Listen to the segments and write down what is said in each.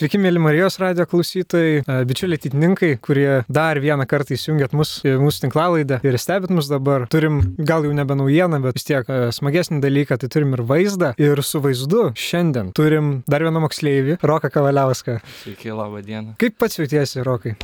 Sveiki, mėly Marijos radio klausytojai, e, bičiuliai titininkai, kurie dar vieną kartą įsijungėt mus, mūsų tinklalaidą ir stebit mus dabar. Turim gal jau nebe naujieną, bet vis tiek e, smagesnį dalyką, tai turim ir vaizdą. Ir su vaizdu šiandien turim dar vieną moksleivį, Roką Kavaliauską. Sveiki, laba diena. Kaip pats jautiesi, Rokai?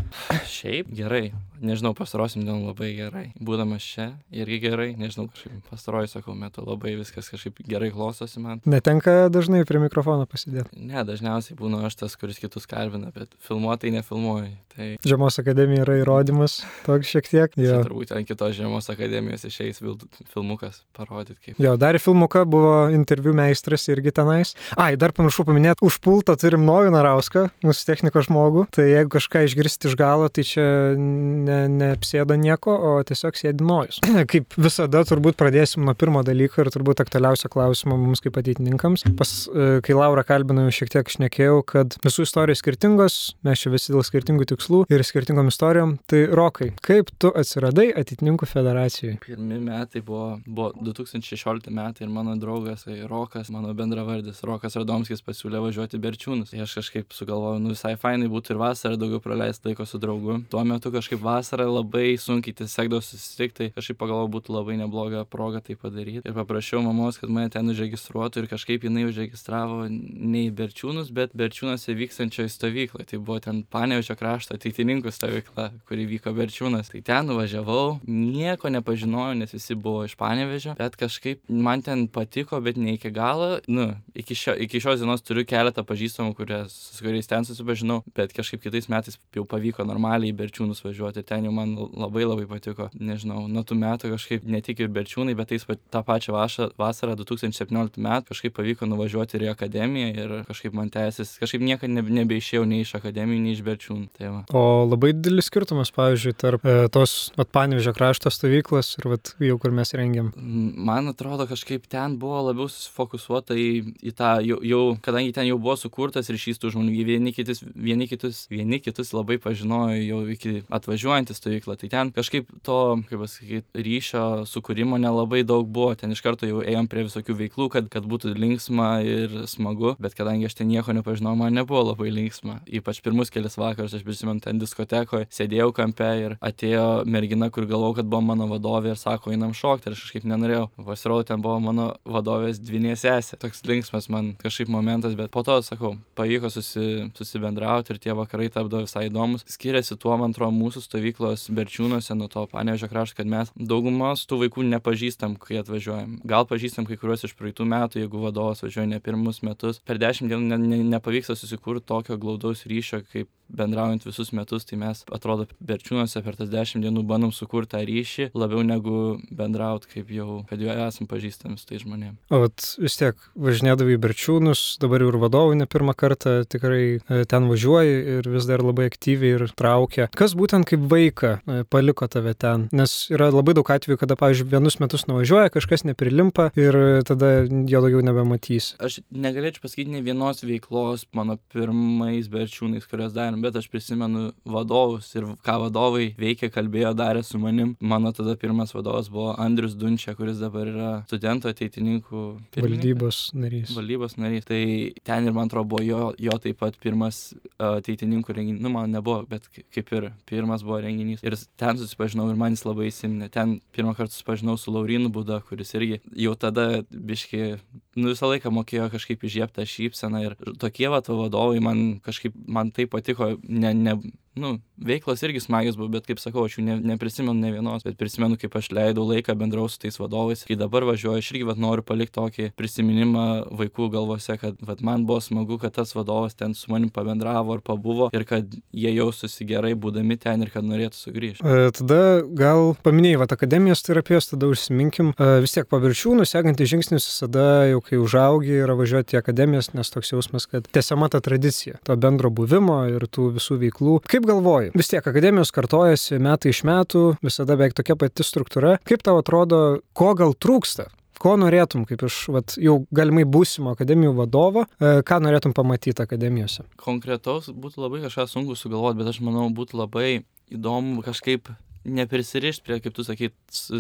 Šiaip gerai, nežinau, pastarosim dienom labai gerai. Būdamas čia irgi gerai, nežinau, kažkaip pastaroju, sakau, metu labai viskas kažkaip gerai klostosi man. Netenka dažnai prie mikrofono pasidėti. Ne, dažniausiai būnu aš tas, kuris kitus kalbina, bet filmuotai nefilmuoju. Tai... Žiemos akademija yra įrodymas, toks šiek tiek. Jo. Turbūt ant kitos Žiemos akademijos išeis filmukas parodyti kaip. Jo, dar filmuką buvo interviu meistras irgi tenais. Ai, dar pamiršau paminėti, už pultą turim Novį Narauską, mūsų technikos žmogų. Tai jeigu kažką išgirsti iš galo, tai čia ne, neapsėda nieko, o tiesiog sėdi nojus. kaip visada, turbūt pradėsim nuo pirmo dalyko ir turbūt aktualiausio klausimo mums kaip ateitininkams. Pas, e, kai Laura kalbinau, šiek tiek šnekėjau, kad visų istorijos skirtingos, mes čia visi dėl skirtingų tikslų ir skirtingom istorijom. Tai Rokai, kaip tu atsiradai ateitininkų federacijoje? Pirmi metai buvo, buvo 2016 metai ir mano draugas, tai Rokas, mano bendravardis, Rokas Radomskis pasiūlė važiuoti Berčiūnus. Tai aš kažkaip sugalvojau, nu visai fainai būtų ir vasarą daugiau praleisti laiko su draugu. Tuo metu kažkaip vasarą labai sunkiai tiesiog susitikti, tai kažkaip pagalvojau, būtų labai nebloga proga tai padaryti. Ir paprašiau mamos, kad mane ten užregistruotų ir kažkaip jinai užregistravo ne į Berčiūnus, bet Berčiūnuose vykstančioje stovykloje. Tai buvo ten Panevičio krašto ateitininkų stovykla, kuri vyko Berčiūnas. Tai ten nuvažiavau, nieko nepažinojau, nes visi buvo iš Panevežio, bet kažkaip man ten patiko, bet ne iki galo. Nu, iki, šio, iki šios dienos turiu keletą pažįstamų, kurias, su kuriais ten susipažinau, bet kažkaip kitais metais jau pavyko normaliai į Berčiūnus važiuoti. Ten jau man labai labai patiko. Nežinau, nuo tų metų kažkaip ne tik ir Berčiūnai, bet tais tą pačią vašą, vasarą 2017 metų kažkaip pavyko nuvažiuoti ir į akademiją ir kažkaip man tęsis, kažkaip niekada ne, nebeišėjau nei iš akademijų, nei iš Berčiūnų. Tai va. o labai didelis skirtumas, pavyzdžiui, tarp e, tos Panevižio krašto stovyklos ir vat, jau kur mes rengiam. Man atrodo, kažkaip ten buvo labiau susifokusuota į, į tą, jau, jau, kadangi ten jau buvo sukurtas ryšys tų žmonių, vieni kitus, vieni kitus, vieni kitus labai pažinojo jau iki atvažiuojant į stovyklą. Tai ten kažkaip to, kaip pasakyti, ryšio sukūrimo nelabai daug buvo. Ten iš karto jau ėjom prie visokių veiklų, kad, kad būtų linksma ir smagu, bet kadangi aš ten nieko nepažinau, man nebuvo labai linksma. Ypač pirmus kelias vakarus, aš prisimenu, ten diskotekoje sėdėjau kampe ir atėjo mergina, kur galvojau, kad buvo mano vadovė ir sako, einam šokti ir aš kažkaip nenorėjau. Pasirodo, ten buvo mano vadovės dvinė sesė. Toks linksmas man kažkaip momentas, bet po to, sakau, pavyko susi, susibendrauti ir tie vakarai tapdavo visai įdomus. Skiriasi tuo, man atrodo, mūsų stovyklos berčiūnuose nuo to panevežio krašto, kad mes daugumos tų vaikų nepažįstam, kai atvažiuojam. Gal pažįstam kai kuriuos iš praeitų metų, jeigu vadovas važiuoja ne pirmus metus. Per dešimt dienų ne, ne, nepavyksta susikurti tokio glaudaus ryšio, kaip bendraujant visus metus, tai mes, atrodo, berčiūnuose per tas dešimt dienų bandom sukurti tą ryšį labiau negu bendrauti, kaip jau, kad jau esam pažįstami su tai žmonėmis. O vat, vis tiek važinėdavai į berčiūnus, dabar jau ir vadovai ne pirmą kartą tikrai e, ten važiuoji ir vis dar labai aktyviai ir traukia. Kas būtent kaip vaiką e, paliko tave ten? Nes yra labai daug atvejų, kada, pavyzdžiui, vienus metus nuvažiuoja, kažkas neprilimpa ir tada jo daugiau nebematys. Aš negalėčiau pasakyti ne vienos veiklos mano pirmais berčiūnais, kurias darėm bet aš prisimenu vadovus ir ką vadovai veikė, kalbėjo, darė su manim. Mano tada pirmas vadovas buvo Andrius Dunčia, kuris dabar yra studentų ateitininkų valdybos narys. Valdybos narys. Tai ten ir man atrodo buvo jo, jo taip pat pirmas ateitininkų renginys. Nu, man nebuvo, bet kaip ir pirmas buvo renginys. Ir ten susipažinau ir man jis labai įsiminė. Ten pirmą kartą susipažinau su Laurinu Buda, kuris irgi jau tada biški, nu visą laiką mokėjo kažkaip įžieptą šypseną. Ir tokie va vadovai man kažkaip, man tai patiko ne ne nu veiklos irgi smagios buvo bet kaip sakau aš jų ne neprisimenu nė vienos bet prisimenu kaip aš leidau laiką bendravau su tais vadovais. Kai dabar važiuoju aš irgi vat noriu palikt tokį prisiminimą vaikų galvose kad vat man buvo smagu kad tas vadovas ten su manim pabendravo ir pabuvo ir kad jie jaustųsi gerai būdami ten ir kad norėtų sugrįžt. E, tada gal paminėjai vat akademijos terapijos tada užsiminkim. E, vis tiek po viršūnų sekantis žingsnis visada jau kai užaugi yra važiuoti į akademijas nes toks jausmas kad tęsiama ta tradicija to bendro buvimo ir tų visų veiklų. Kaip galvoji galvoji? Vis tiek akademijos kartojasi metai iš metų, visada beveik tokia pati struktūra. Kaip tau atrodo, ko gal trūksta? Ko norėtum, kaip iš vat, jau galimai būsimo akademijų vadovo, e, ką norėtum pamatyti akademijose? Konkretaus būtų labai kažką sunku sugalvoti, bet aš manau būtų labai įdomu kažkaip neprisirišt prie, kaip tu sakai,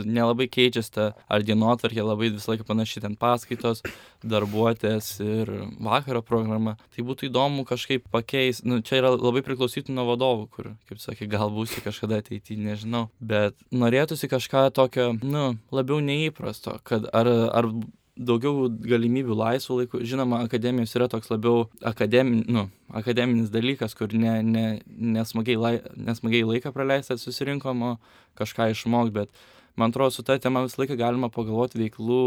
nelabai keičiasi ta ar dienotvarkė, labai visą laiką panašiai ten paskaitos, darbuotės ir vakaro programa. Tai būtų įdomu kažkaip pakeis, nu, čia yra labai priklausyti nuo vadovų, kur, kaip sakai, gal būsi kažkada ateityje, nežinau, bet norėtųsi kažką tokio, nu, labiau neįprasto, kad ar, ar daugiau galimybių laisvo laiko. Žinoma, akademijos yra toks labiau akademin, nu, akademinis dalykas, kur ne, ne, nesmagiai, lai, nesmagiai laiką praleisti susirinkom, o kažką išmokti, bet man atrodo, su ta tema visą laiką galima pagalvoti veiklų,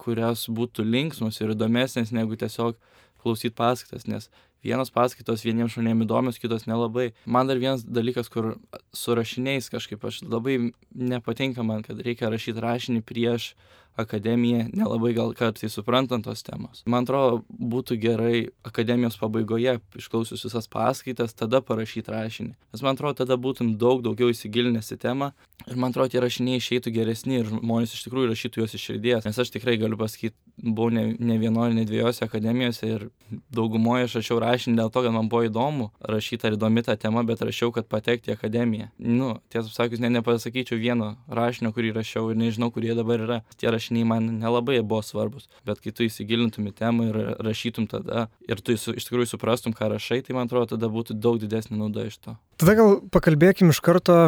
kurios būtų linksmos ir įdomesnės negu tiesiog klausyti paskaitas, nes vienos paskaitos vieniems žmonėms įdomios, kitos nelabai. Man dar vienas dalykas, kur su rašiniais kažkaip aš labai nepatinka man, kad reikia rašyti rašinį prieš akademiją, nelabai gal kartais suprantant tos temos. Man atrodo, būtų gerai akademijos pabaigoje, išklausius visas paskaitas, tada parašyti rašinį. Nes man atrodo, tada būtum daug daugiau įsigilinęs į temą ir man atrodo, tie rašiniai išeitų geresni ir žmonės iš tikrųjų rašytų juos iš širdies. Nes aš tikrai galiu pasakyti, buvau ne, ne vienoje, ne dviejose akademijose ir daugumoje aš rašiau rašinį dėl to, kad man buvo įdomu rašyti ar įdomi ta tema, bet rašiau, kad patekti į akademiją. Nu, tiesą sakius, ne, nepasakyčiau vieno rašinio, kurį rašiau ir nežinau, kur jie dabar yra. Tie rašiniai man nelabai buvo svarbus, bet kai tu įsigilintum į temą ir rašytum tada ir tu iš tikrųjų suprastum, ką rašai, tai man atrodo, tada būtų daug didesnė nauda iš to. Tada gal pakalbėkim iš karto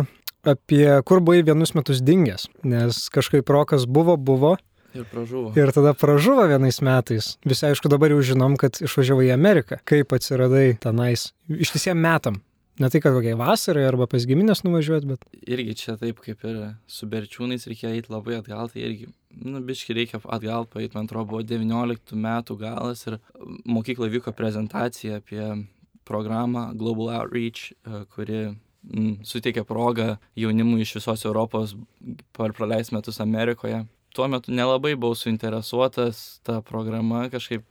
apie kur buvai vienus metus dingęs, nes kažkaip rokas buvo, buvo, Ir pražuvo. Ir tada pražuvo vienais metais. Visi aišku dabar jau žinom, kad išvažiavai į Ameriką. Kaip atsiradai tenais ištisiem metam. Ne tai, kad kokiai vasarai arba pas giminės nuvažiuoti, bet... Irgi čia taip kaip ir su berčiūnais reikia eiti labai atgal, tai irgi, nu, biški reikia atgal paeiti, man atrodo, buvo 19 metų galas ir mokykloje vyko prezentacija apie programą Global Outreach, kuri mm, suteikia progą jaunimui iš visos Europos praleisti metus Amerikoje tuo metu nelabai buvau suinteresuotas ta programa, kažkaip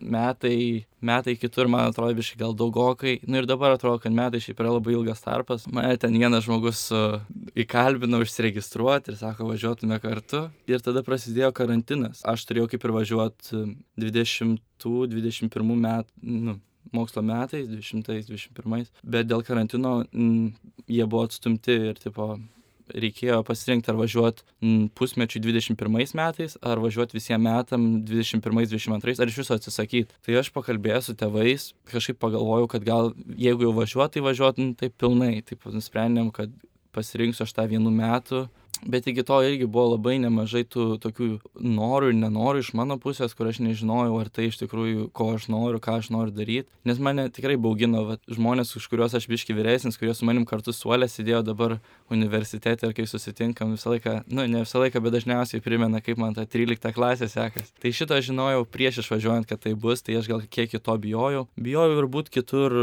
metai, metai kitur, man atrodo, biškai gal daugokai. Nu, ir dabar atrodo, kad metai šiaip yra labai ilgas tarpas. Mane ten vienas žmogus uh, įkalbino užsiregistruoti ir sako, važiuotume kartu. Ir tada prasidėjo karantinas. Aš turėjau kaip ir važiuoti 20-21 metų. Nu, mokslo metais, 20-21, bet dėl karantino m, jie buvo atstumti ir tipo reikėjo pasirinkti ar važiuot pusmečiui 21 metais, ar važiuot visiems metam 21-22, ar iš viso atsisakyti. Tai aš pakalbėjau su tėvais, kažkaip pagalvojau, kad gal jeigu jau važiuot, tai važiuot nu, taip pilnai. Taip nusprendėm, kad pasirinksiu aš tą vienų metų bet iki to irgi buvo labai nemažai tų tokių norų ir nenorų iš mano pusės, kur aš nežinojau, ar tai iš tikrųjų, ko aš noriu, ką aš noriu daryti. Nes mane tikrai baugino vat, žmonės, už kuriuos aš biški vyresnis, kurie su manim kartu suolė sėdėjo dabar universitete ir kai susitinkam visą laiką, nu ne visą laiką, bet dažniausiai primena, kaip man ta 13 klasė sekas. Tai šito aš žinojau prieš išvažiuojant, kad tai bus, tai aš gal kiek kito bijojau. Bijojau ir būt kitur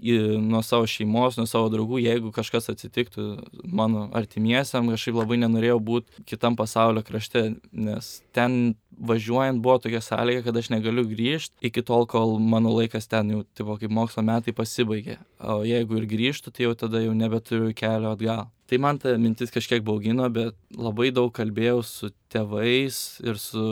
į, nuo savo šeimos, nuo savo draugų, jeigu kažkas atsitiktų mano artimiesiam, kažkaip labai nenorėjau būti kitam pasaulio krašte, nes ten važiuojant buvo tokia sąlyga, kad aš negaliu grįžti iki tol, kol mano laikas ten jau, tipo, kaip mokslo metai pasibaigė. O jeigu ir grįžtų, tai jau tada jau nebeturiu kelio atgal. Tai man ta mintis kažkiek baugino, bet labai daug kalbėjau su tėvais ir su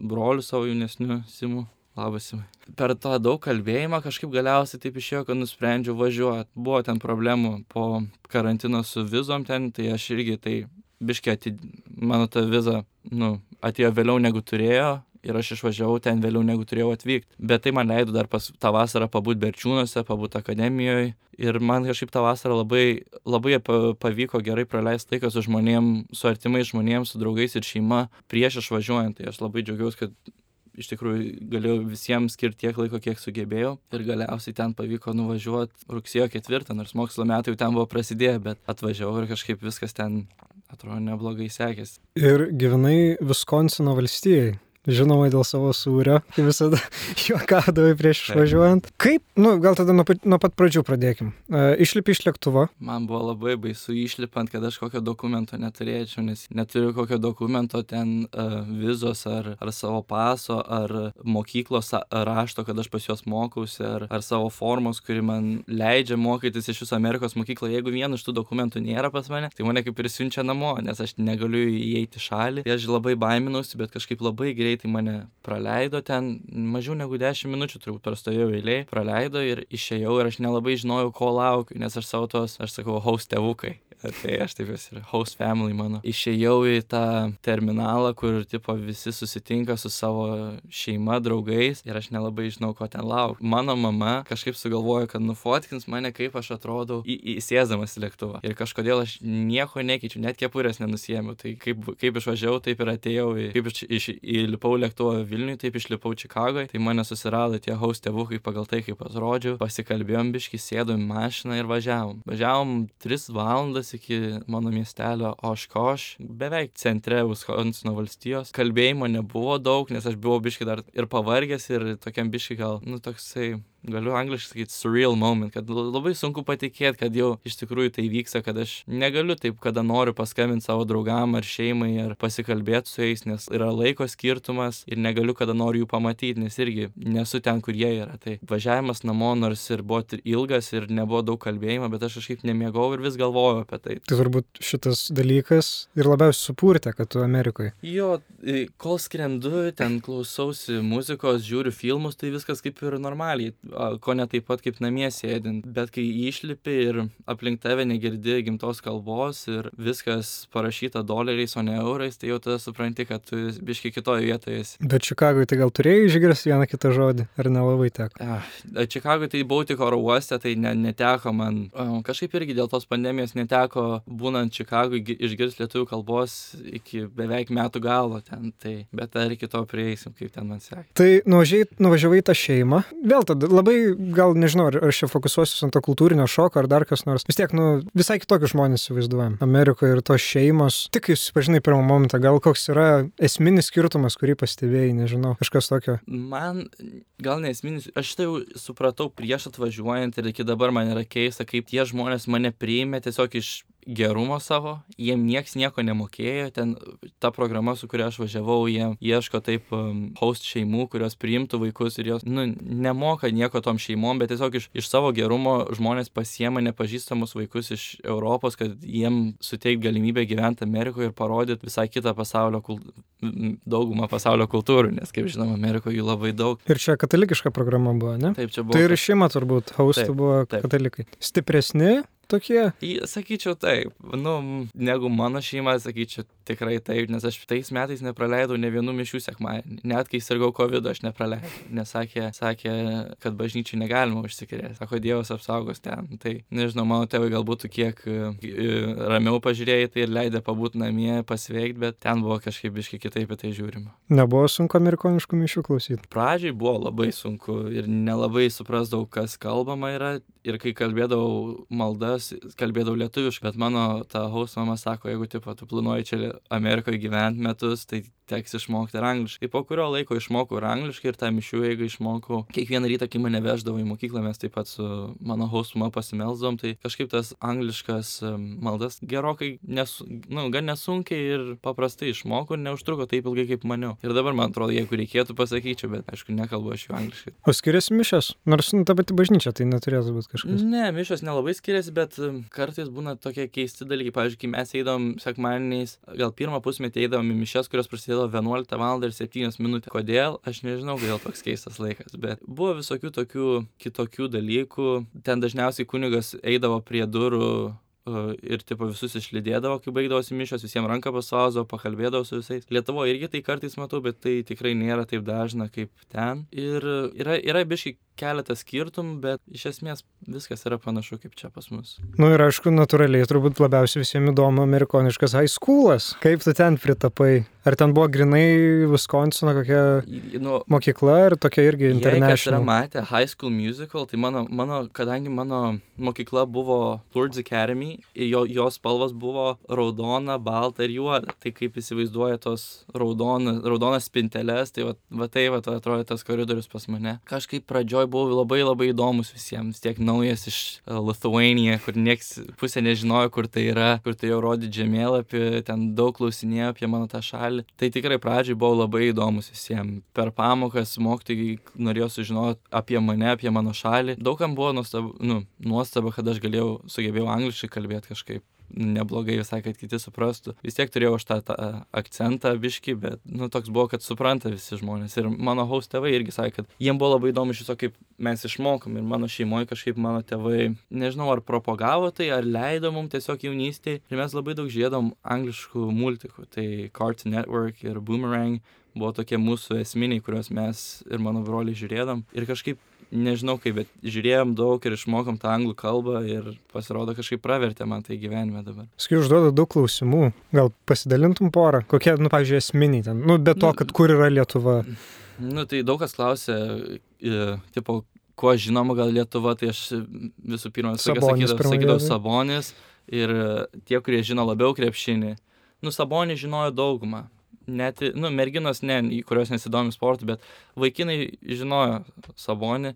broliu savo jaunesniu Simu. Labas, Simai. Per tą daug kalbėjimą kažkaip galiausiai taip išėjo, kad nusprendžiau važiuoti. Buvo ten problemų po karantino su vizom ten, tai aš irgi tai biškiai atid... mano ta viza, nu, atėjo vėliau negu turėjo ir aš išvažiavau ten vėliau negu turėjau atvykti. Bet tai man leido dar pas tą vasarą pabūti Berčiūnuose, pabūti akademijoje ir man kažkaip tą vasarą labai, labai pavyko gerai praleisti laiką su žmonėm, su artimais žmonėms, su draugais ir šeima prieš išvažiuojant. Tai aš labai džiaugiausi, kad iš tikrųjų galėjau visiems skirti tiek laiko, kiek sugebėjau. Ir galiausiai ten pavyko nuvažiuoti rugsėjo ketvirtą, nors mokslo metai jau ten buvo prasidėję, bet atvažiavau ir kažkaip viskas ten atrodo neblogai sekėsi. Ir gyvenai Viskonsino valstijai žinoma dėl savo sūrio, kai visada juokaudavai prieš išvažiuojant. Kaip, nu, gal tada nuo, nuo pat pradžių pradėkim. Uh, išlipi iš lėktuvo. Man buvo labai baisu išlipant, kad aš kokio dokumento neturėčiau, nes neturiu kokio dokumento ten uh, vizos ar, ar savo paso, ar mokyklos rašto, kad aš pas juos mokausi, ar, ar savo formos, kuri man leidžia mokytis iš viso Amerikos mokyklo. Jeigu vieno iš tų dokumentų nėra pas mane, tai mane kaip ir siunčia namo, nes aš negaliu įeiti šalį. Tai aš labai baiminausi, bet kažkaip labai greitai greitai mane praleido ten, mažiau negu 10 minučių turbūt prastovėjau eiliai, praleido ir išėjau ir aš nelabai žinojau, ko laukiu, nes aš savo tos, aš sakau, haus tėvukai. tai aš taip vis ir host family mano. Išėjau į tą terminalą, kur tipo visi susitinka su savo šeima, draugais ir aš nelabai žinau, ko ten lauk. Mano mama kažkaip sugalvojo, kad nufotkins mane, kaip aš atrodau į, įsėsdamas į lėktuvą. Ir kažkodėl aš nieko nekeičiu, net kepurės nenusijėmiau. Tai kaip, kaip išvažiavau, taip ir atėjau, į, kaip iš, iš, įlipau lėktuvą Vilniui, taip išlipau Čikagoje. Tai mane susirado tie host tėvukai pagal tai, kaip atrodžiau. Pasikalbėjom biški, sėdom į mašiną ir važiavom. Važiavom 3 valandas iki mano miestelio Oškoš, beveik centre Wisconsino valstijos. Kalbėjimo nebuvo daug, nes aš buvau biški dar ir pavargęs, ir tokiam biški gal, nu toksai galiu angliškai sakyti surreal moment, kad labai sunku patikėti, kad jau iš tikrųjų tai vyksta, kad aš negaliu taip, kada noriu paskambinti savo draugam ar šeimai ar pasikalbėti su jais, nes yra laiko skirtumas ir negaliu kada noriu jų pamatyti, nes irgi nesu ten, kur jie yra. Tai važiavimas namo nors ir buvo ilgas ir nebuvo daug kalbėjimo, bet aš kažkaip nemiegau ir vis galvojau apie tai. Tai turbūt šitas dalykas ir labiausiai supurtė, kad tu Amerikoje. Jo, kol skrendu, ten klausausi muzikos, žiūriu filmus, tai viskas kaip ir normaliai ko ne taip pat kaip namie sėdint. Bet kai išlipi ir aplink tave negirdi gimtos kalbos ir viskas parašyta doleriais, o ne eurais, tai jau tada supranti, kad tu biški kitoje vietoje esi. Bet Čikagoje tai gal turėjai išgirsti vieną kitą žodį, ar nelabai teko? Ah, Čikagoje tai buvau tik oro uoste, tai ne, neteko man. Kažkaip irgi dėl tos pandemijos neteko, būnant Čikagoje, išgirsti lietuvių kalbos iki beveik metų galo ten. Tai, bet dar iki to prieisim, kaip ten man sekė. Tai nuvažiavai tą šeimą. Vėl tada labai, gal nežinau, ar aš čia fokusuosiu ant to kultūrinio šoko ar dar kas nors. Vis tiek, nu, visai kitokius žmonės įsivaizduojam. Amerikoje ir tos šeimos. Tik kai susipažinai pirmą momentą, gal koks yra esminis skirtumas, kurį pastebėjai, nežinau, kažkas tokio. Man gal nesminis, aš tai jau supratau prieš atvažiuojant ir iki dabar man yra keista, kaip tie žmonės mane priėmė tiesiog iš gerumo savo, jiem nieks nieko nemokėjo, ten ta programa, su kuria aš važiavau, jie ieško taip um, host šeimų, kurios priimtų vaikus ir jos, nu, nemoka nieko tom šeimom, bet tiesiog iš, iš savo gerumo žmonės pasiema nepažįstamus vaikus iš Europos, kad jiem suteikti galimybę gyventi Amerikoje ir parodyti visai kitą pasaulio, kult... daugumą pasaulio kultūrų, nes, kaip žinom, Amerikoje jų labai daug. Ir čia katalikiška programa buvo, ne? Taip, čia buvo. Tai ir šeima turbūt, haustų buvo taip. katalikai. Stipresni tokie? Sakyčiau taip, nu, negu mano šeima, sakyčiau tikrai taip, nes aš tais metais nepraleidau ne vienų mišių sekmadienį. Net kai sirgau COVID, aš nepraleidau. Nes sakė, sakė kad bažnyčiai negalima užsikrėsti. Sako, Dievas apsaugos ten. Tai nežinau, mano tėvai galbūt kiek ramiau pažiūrėjai tai ir leidė pabūti namie, pasveikti, bet ten buvo kažkaip biškai kitaip į tai žiūrima. Nebuvo sunku amerikoniškų mišių klausyti. Pradžiai buvo labai sunku ir nelabai suprasdavau, kas kalbama yra. Ir kai kalbėdavau maldas, kalbėdavau lietuviškai, bet mano ta haus mama sako, jeigu tipo, tu planuoji čia Amerikoje gyventi metus, tai teks išmokti ir angliškai. Po kurio laiko išmokau ir angliškai, ir tą mišių eigą išmokau. Kiekvieną rytą, kai mane veždavo į mokyklą, mes taip pat su mano hausuma pasimelzdom, tai kažkaip tas angliškas maldas gerokai, nesu, nu, gan nesunkiai ir paprastai išmokau ir neužtruko taip ilgai, kaip maniau. Ir dabar, man atrodo, jeigu reikėtų pasakyčiau, bet aišku, nekalbu aš jų angliškai. O skiriasi mišas? Nors nu, ta pati bažnyčia, tai neturėtų būti kažkas. Ne, mišas nelabai skiriasi, bet kartais būna tokie keisti dalykai. Pavyzdžiui, kai mes eidom sekmadieniais, gal pirmą pusmetį eidavom į mišes, kurios prasidėjo 11 val. ir 7 minutės. Kodėl? Aš nežinau, kodėl toks keistas laikas, bet buvo visokių tokių kitokių dalykų. Ten dažniausiai kunigas eidavo prie durų ir tipo visus išlydėdavo, kai baigdavosi mišios, visiems ranką pasvausdavo, pakalbėdavo su visais. Lietuvoje irgi tai kartais matau, bet tai tikrai nėra taip dažna kaip ten. Ir yra, yra biškai keletas skirtumų, bet iš esmės viskas yra panašu kaip čia pas mus. Na nu, ir aišku, natūraliai turbūt labiausiai visiems įdomu amerikoniškas high schoolas. Kaip tu ten pritapai? Ar ten buvo grinai Wisconsino kokia nu, mokykla ir tokia irgi international? Kas yra matę High School Musical, tai mano, mano, kadangi mano mokykla buvo Lourdes Academy, jo, jos spalvas buvo raudona, balta ir juoda. Tai kaip įsivaizduoja tos raudona, raudonas spinteles, tai va, va tai va, atrodo tas koridorius pas mane. Kažkaip pradžioj buvo labai labai įdomus visiems, tiek naujas iš uh, Lithuania, kur nieks pusė nežinojo, kur tai yra, kur tai jau rodė žemėlapį, ten daug klausinėjo apie mano tą šalį. Tai tikrai pradžiai buvo labai įdomus visiems. Per pamokas mokytojai norėjo sužinoti apie mane, apie mano šalį. Daugam buvo nuostabu, nu, nuostaba, kad aš galėjau, sugebėjau angliškai kalbėti kažkaip neblogai visai, kad kiti suprastų. Vis tiek turėjau aš tą, tą akcentą biški, bet, nu, toks buvo, kad supranta visi žmonės. Ir mano haus tėvai irgi sakė, kad jiems buvo labai įdomu iš viso, kaip mes išmokom. Ir mano šeimoje kažkaip mano tėvai, nežinau, ar propagavo tai, ar leido mums tiesiog jaunystėje. Ir mes labai daug žiedom angliškų multikų. Tai Cartoon Network ir Boomerang buvo tokie mūsų esminiai, kuriuos mes ir mano broliai žiūrėdam. Ir kažkaip nežinau kaip, bet žiūrėjom daug ir išmokom tą anglų kalbą ir pasirodo kažkaip pravertė man tai gyvenime dabar. Skai užduoda daug klausimų, gal pasidalintum porą, kokie, nu, pavyzdžiui, esminiai ten, nu, be to, kad kur yra Lietuva. Nu, tai daug kas klausė, tipo, kuo žinoma gal Lietuva, tai aš visų pirma sakydavau, sakydavau Sabonis ir tie, kurie žino labiau krepšinį. Nu, Sabonį žinojo daugumą, net, nu, merginos, ne, kurios nesidomi sportu, bet vaikinai žinojo Sabonį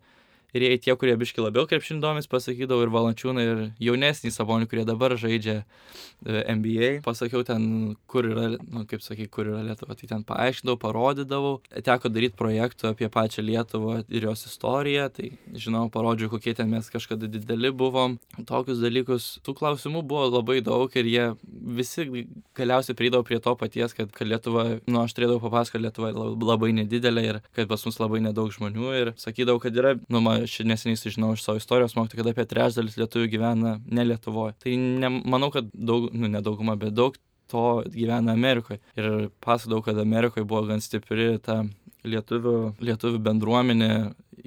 ir jie tie, kurie biški labiau krepšindomis, pasakydavau ir Valančiūną, ir jaunesnį Sabonį, kurie dabar žaidžia e, NBA. Pasakiau ten, kur yra, nu, kaip sakai, kur yra Lietuva, tai ten paaiškinau, parodydavau. Teko daryti projektų apie pačią Lietuvą ir jos istoriją, tai žinau, parodžiau, kokie ten mes kažkada dideli buvom. Tokius dalykus, tų klausimų buvo labai daug ir jie visi galiausiai prieidavo prie to paties, kad, kad Lietuva, nu, aš turėdavau papasakoti, kad Lietuva labai nedidelė ir kad pas mus labai nedaug žmonių ir sakydavau, kad yra, nu, man aš neseniai sužinojau iš savo istorijos mokytojų, kad apie trečdalis lietuvių gyvena ne Lietuvoje. Tai ne, manau, kad daug, nu ne dauguma, bet daug to gyvena Amerikoje. Ir pasadau, kad Amerikoje buvo gan stipri ta lietuvių, lietuvių bendruomenė,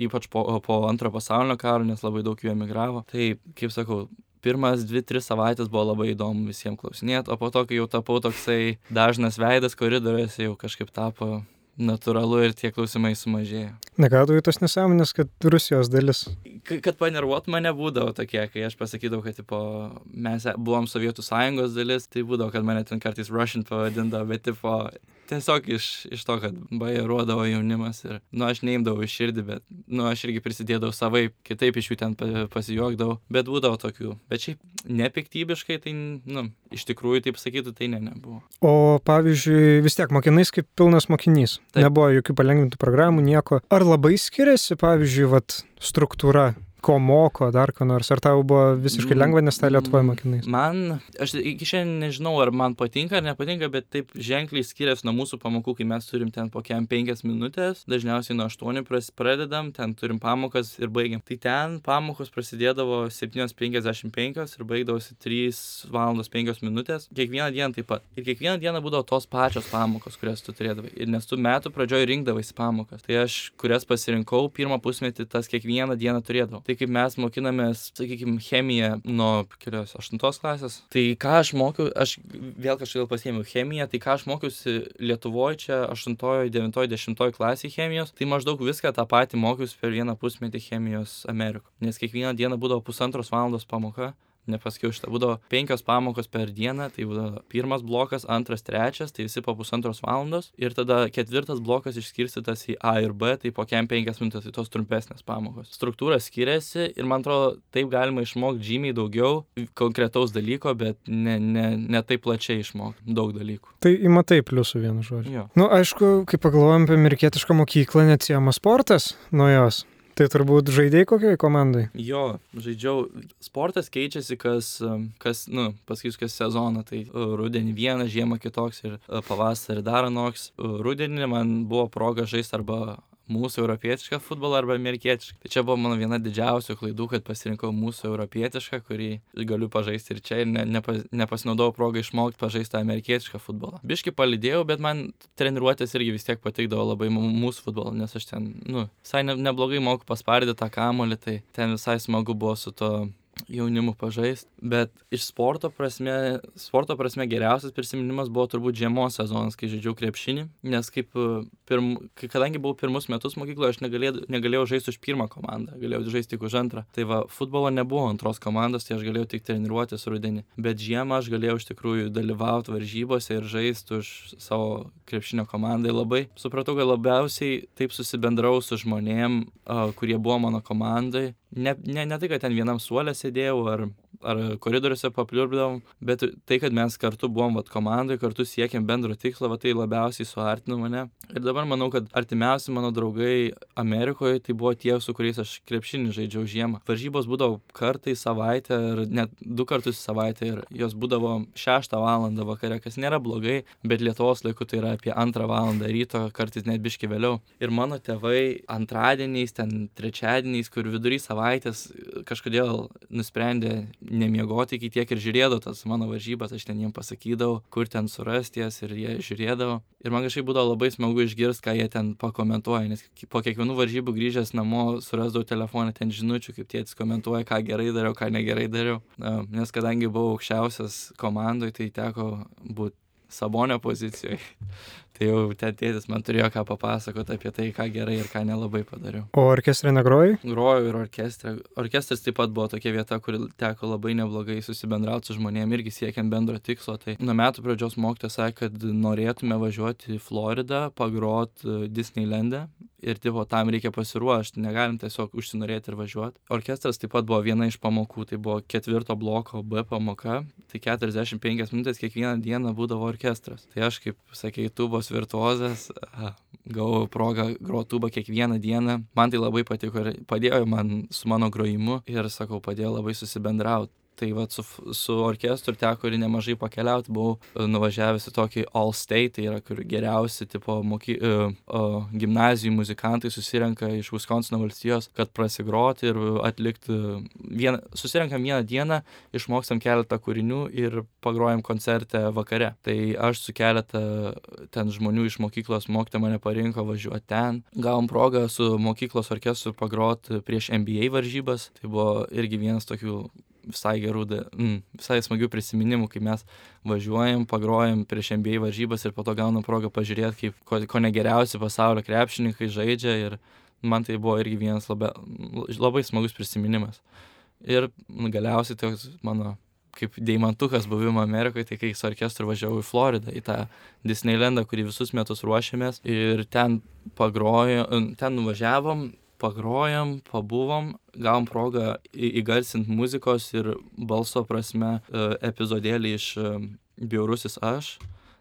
ypač po, po antrojo pasaulinio karo, nes labai daug jų emigravo. Tai, kaip sakau, pirmas dvi, tris savaitės buvo labai įdomu visiems klausinėti, o po to, kai jau tapau toksai dažnas veidas koridoriuose, jau kažkaip tapo natūralu ir tie klausimai sumažėjo. Negadavai tos nesąmonės, kad Rusijos dalis. K kad panervuot mane būdavo tokie, kai aš pasakydavau, kad tipo, mes e, buvom Sovietų sąjungos dalis, tai būdavo, kad mane ten kartais Russian pavadindavo, bet tipo, tiesiog iš, iš to, kad bairuodavo jaunimas ir, nu, aš neimdavau iš širdį, bet, nu, aš irgi prisidėdavau savai, kitaip iš jų ten pasijuokdavau, bet būdavo tokių. Bet šiaip nepiktybiškai, tai, nu, iš tikrųjų, taip sakytų, tai ne, nebuvo. O pavyzdžiui, vis tiek mokinais kaip pilnas mokinys. Taip. Nebuvo jokių palengvintų programų, nieko. Ar labai skiriasi, pavyzdžiui, vat, struktūra ko moko, dar ko nors, ar tau buvo visiškai lengva, nes tą Lietuvoje mm, mokinais? Man, aš iki šiandien nežinau, ar man patinka ar nepatinka, bet taip ženkliai skiriasi nuo mūsų pamokų, kai mes turim ten po kiam penkias minutės, dažniausiai nuo aštuonių pradedam, ten turim pamokas ir baigiam. Tai ten pamokos prasidėdavo 7.55 ir baigdavosi 3 valandos 5 minutės, kiekvieną dieną taip pat. Ir kiekvieną dieną būdavo tos pačios pamokos, kurias tu turėdavai. Ir nes tu metų pradžioje rinkdavai pamokas. Tai aš, kurias pasirinkau, pirmą pusmetį tas kiekvieną dieną turėdavau. Tai tai kaip mes mokinamės, sakykime, chemiją nuo kelios aštuntos klasės, tai ką aš mokiau, aš vėl kažkaip pasiėmiau chemiją, tai ką aš mokiausi Lietuvoje čia aštuntojo, devintojo, dešimtojo klasėje chemijos, tai maždaug viską tą patį mokiausi per vieną pusmetį chemijos Amerikoje. Nes kiekvieną dieną būdavo pusantros valandos pamoka, nepasakiau šitą, būdavo penkios pamokos per dieną, tai būdavo pirmas blokas, antras, trečias, tai visi po pusantros valandos ir tada ketvirtas blokas išskirstytas į A ir B, tai po kem penkias minutės, tai tos trumpesnės pamokos. Struktūra skiriasi ir man atrodo, taip galima išmokti žymiai daugiau konkretaus dalyko, bet ne, ne, ne taip plačiai išmokti daug dalykų. Tai įmatai pliusų vienu žodžiu. Na, nu, aišku, kai pagalvojam apie amerikietišką mokyklą, neatsiejama sportas nuo jos. Tai turbūt žaidėjai kokiai komandai? Jo, žaidžiau. Sportas keičiasi kas, kas nu, pasakysiu, kas sezoną. Tai e, rudenį vienas, žiemą kitoks ir e, pavasarį dar anoks. E, rudenį man buvo proga žaisti arba mūsų europietišką futbolą arba amerikietišką. Tai čia buvo mano viena didžiausių klaidų, kad pasirinkau mūsų europietišką, kurį galiu pažaisti ir čia ir ne, nepa, nepasinaudojau progą išmokti pažaisti amerikietišką futbolą. Biški palidėjau, bet man treniruotės irgi vis tiek patikdavo labai mūsų futbolą, nes aš ten, nu, visai ne, neblogai moku paspardyti tą kamolį, tai ten visai smagu buvo su to jaunimu pažaist bet iš sporto prasme sporto prasme geriausias prisiminimas buvo turbūt žiemos sezonas kai žaidžiau krepšinį nes kaip pirm kai kadangi buvau pirmus metus mokykloje aš negalėd negalėjau žaist už pirmą komandą galėjau žaist tik už antrą. Tai va futbolo nebuvo antros komandos tai aš galėjau tik treniruotis rudenį. Bet žiemą aš galėjau iš tikrųjų dalyvaut varžybose ir žaist už savo krepšinio komandai labai. Supratau kad labiausiai taip susibendravau su žmonėm kurie buvo mano komandoj ne ne ne tai kad ten vienam suole sėdėjau ar ar koridoriuose papliurbdavom, bet tai, kad mes kartu buvom vat, komandai, kartu siekėm bendro tikslo, va, tai labiausiai suartino mane. Ir dabar manau, kad artimiausi mano draugai Amerikoje tai buvo tie, su kuriais aš krepšinį žaidžiau žiemą. Varžybos būdavo kartą į savaitę ir net du kartus savaitę ir jos būdavo 6 val. vakare, kas nėra blogai, bet Lietuvos laiku tai yra apie 2 val. ryto, kartais net biški vėliau. Ir mano tėvai antradieniais, ten trečiadieniais, kur vidury savaitės kažkodėl nusprendė nemiegoti iki tiek ir žiūrėdavo tas mano varžybas, aš ten jiem pasakydavau, kur ten surasti jas ir jie žiūrėdavo. Ir man kažkaip būdavo labai smagu išgirsti, ką jie ten pakomentuoja, nes po kiekvienų varžybų grįžęs namo surasdavau telefoną ten žinučių, kaip tėtis komentuoja, ką gerai dariau, ką negerai dariau. Nes kadangi buvau aukščiausias komandoje, tai teko būti sabonio pozicijoje. Tai jau ten tėtis man turėjo ką papasakoti apie tai, ką gerai ir ką nelabai padariau. O orkestrė negroji? Grojau ir orkestrė. Orkestras taip pat buvo tokia vieta, kur teko labai neblogai susibendrauti su žmonėmis irgi siekiant bendro tikslo. Tai nuo metų pradžios mokytojas sakė, kad norėtume važiuoti į Floridą, pagrot Disneylande ir tipo, tam reikia pasiruošti, negalim tiesiog užsinorėti ir važiuoti. Orkestras taip pat buvo viena iš pamokų, tai buvo ketvirto bloko B pamoka, tai 45 minutės kiekvieną dieną būdavo orkestras. Tai aš, kaip sakė, tubos virtuozas, gavau progą groti tubą kiekvieną dieną. Man tai labai patiko ir padėjo man su mano grojimu ir, sakau, padėjo labai susibendrauti tai vat su, su orkestru teko ir nemažai pakeliauti, buvau e, nuvažiavęs į tokį All State, tai yra kur geriausi tipo moky, uh, uh, gimnazijų muzikantai susirenka iš Wisconsin valstijos, kad prasigroti ir atlikti vieną, susirenkam vieną dieną, išmokstam keletą kūrinių ir pagrojam koncerte vakare. Tai aš su keletą ten žmonių iš mokyklos mokytė mane parinko važiuoti ten. Gavom progą su mokyklos orkestru pagroti prieš NBA varžybas. Tai buvo irgi vienas tokių visai gerų, mm, visai smagių prisiminimų, kai mes važiuojam, pagrojam prieš NBA varžybas ir po to gaunam progą pažiūrėti, kaip ko, ko negeriausi pasaulio krepšininkai žaidžia ir man tai buvo irgi vienas labai, labai smagus prisiminimas. Ir galiausiai toks mano kaip deimantukas buvimo Amerikoje, tai kai su orkestru važiavau į Floridą, į tą Disneylandą, kurį visus metus ruošėmės ir ten pagrojo, ten nuvažiavom, pagrojom, pabuvom, gavom progą įgarsint muzikos ir balso prasme e, epizodėlį iš e, Bjaurusis aš.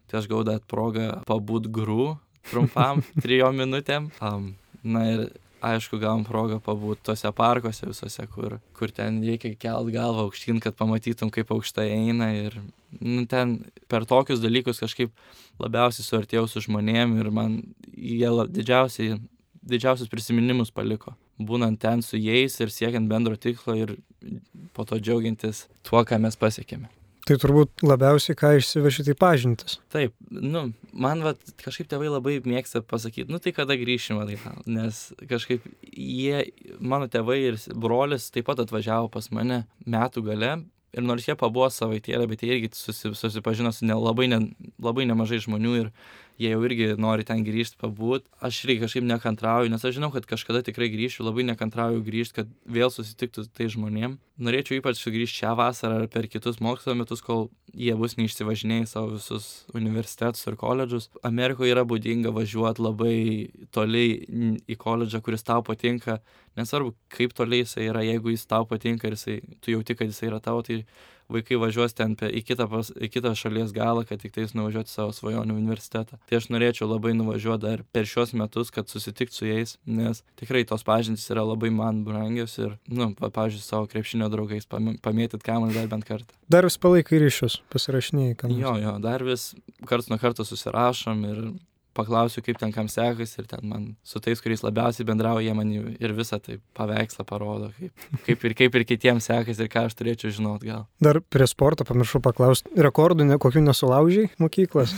Tai aš gavau dar progą pabūt grų trumpam, trijom minutėm. Um, na ir aišku, gavom progą pabūt tose parkuose visose, kur, kur ten reikia kelt galvą aukštyn, kad pamatytum, kaip aukštai eina. Ir nu, ten per tokius dalykus kažkaip labiausiai suartėjau su žmonėm ir man jie didžiausiai didžiausius prisiminimus paliko. Būnant ten su jais ir siekiant bendro tikslo ir po to džiaugiantis tuo, ką mes pasiekėme. Tai turbūt labiausiai ką išsivežti tai pažintis. Taip, nu, man vat, kažkaip tėvai labai mėgsta pasakyti, nu tai kada grįšim atgal, nes kažkaip jie, mano tėvai ir brolis taip pat atvažiavo pas mane metų gale ir nors jie pabuvo savaitėlę, bet jie irgi susipažino su ne, labai, ne, labai nemažai žmonių ir jie jau irgi nori ten grįžti, pabūt. Aš irgi kažkaip nekantrauju, nes aš žinau, kad kažkada tikrai grįšiu, labai nekantrauju grįžti, kad vėl susitiktų tai žmonėm. Norėčiau ypač sugrįžti šią vasarą ar per kitus mokslo metus, kol jie bus neišsivažinėjai savo visus universitetus ir koledžus. Amerikoje yra būdinga važiuoti labai toliai į koledžą, kuris tau patinka. Nesvarbu, kaip toliai jisai yra, jeigu jis tau patinka ir jisai, tu jauti, kad jisai yra tavo, tai vaikai važiuos ten į kitą, pas, į kitą šalies galą, kad tik tais nuvažiuoti savo svajonių universitetą. Tai aš norėčiau labai nuvažiuoti dar per šios metus, kad susitikti su jais, nes tikrai tos pažintys yra labai man brangios ir, nu, pavyzdžiui, savo krepšinio draugais pamėtyt kamuolį dar bent kartą. Dar vis palaikai ryšius, pasirašinėjai, nors. Jo, jo, dar vis karts nuo karto susirašom ir paklausiu, kaip ten kam sekasi ir ten man su tais, kuriais labiausiai bendrauja, jie man ir visą tai paveikslą parodo, kaip, kaip, ir, kaip ir kitiems sekasi ir ką aš turėčiau žinot gal. Dar prie sporto pamiršau paklausti, rekordų ne, kokių nesulaužiai mokyklas?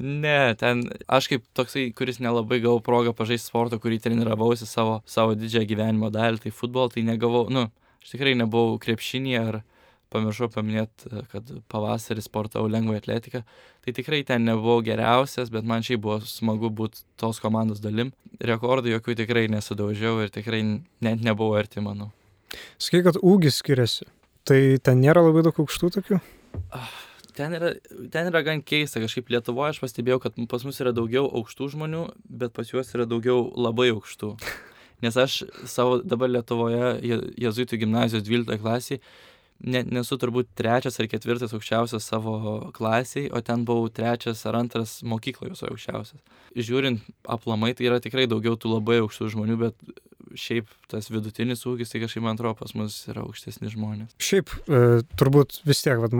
ne, ten aš kaip toksai, kuris nelabai gavau progą pažaisti sportą, kurį treniravausi savo, savo didžiąją gyvenimo dalį, tai futbolą, tai negavau, nu, aš tikrai nebuvau krepšinėje ar pamiršau paminėti, kad pavasarį sportavau lengvą atletiką. Tai tikrai ten nebuvau geriausias, bet man šiaip buvo smagu būti tos komandos dalim. Rekordų jokių tikrai nesudaužiau ir tikrai net nebuvau arti, manau. Sakai, kad ūgis skiriasi. Tai ten nėra labai daug aukštų tokių? Ah, ten yra, ten yra gan keista, kažkaip Lietuvoje aš pastebėjau, kad pas mus yra daugiau aukštų žmonių, bet pas juos yra daugiau labai aukštų. Nes aš savo dabar Lietuvoje, Jezuitų gimnazijos 12 klasėje, ne, nesu turbūt trečias ar ketvirtas aukščiausias savo klasiai, o ten buvau trečias ar antras mokykloje viso aukščiausias. Žiūrint aplamai, tai yra tikrai daugiau tų labai aukštų žmonių, bet šiaip tas vidutinis ūgis, tai kažkaip man atrodo pas mus yra aukštesni žmonės. Šiaip e, turbūt vis tiek, vat,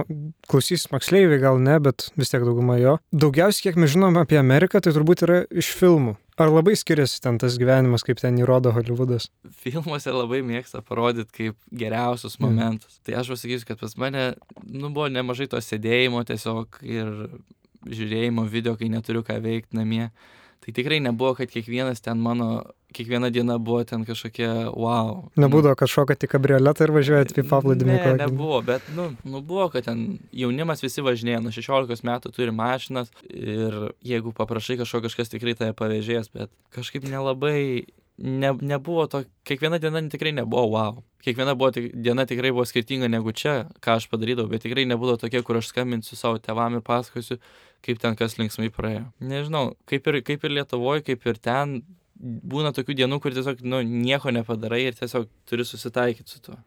klausys moksleiviai gal ne, bet vis tiek dauguma jo. Daugiausiai, kiek mes žinom apie Ameriką, tai turbūt yra iš filmų. Ar labai skiriasi ten tas gyvenimas, kaip ten įrodo Hollywoodas? Filmuose labai mėgsta parodyti kaip geriausius momentus. Mm. Tai aš pasakysiu, kad pas mane nu, buvo nemažai to sėdėjimo tiesiog ir žiūrėjimo video, kai neturiu ką veikti namie. Tai tikrai nebuvo, kad kiekvienas ten mano, kiekviena diena buvo ten kažkokia wow. Nebūdavo, kad šokate į kabrioletą ir važiuojate į paplūdimį. Ne, nebuvo, bet, nu, nu, buvo, kad ten jaunimas visi važinėja, nuo 16 metų turi mašinas ir jeigu paprašai kažko, kažkas tikrai tave pavėžės, bet kažkaip nelabai ne, nebuvo to, kiekviena diena tikrai nebuvo wow. Kiekviena buvo, tik, diena tikrai buvo skirtinga negu čia, ką aš padarydavau, bet tikrai nebūdavo tokia, kur aš skambinsiu savo tevam ir pasakosiu, kaip ten kas linksmai praėjo. Nežinau, kaip ir, kaip ir Lietuvoje, kaip ir ten, būna tokių dienų, kur tiesiog nu, nieko nepadarai ir tiesiog turi susitaikyti su tuo.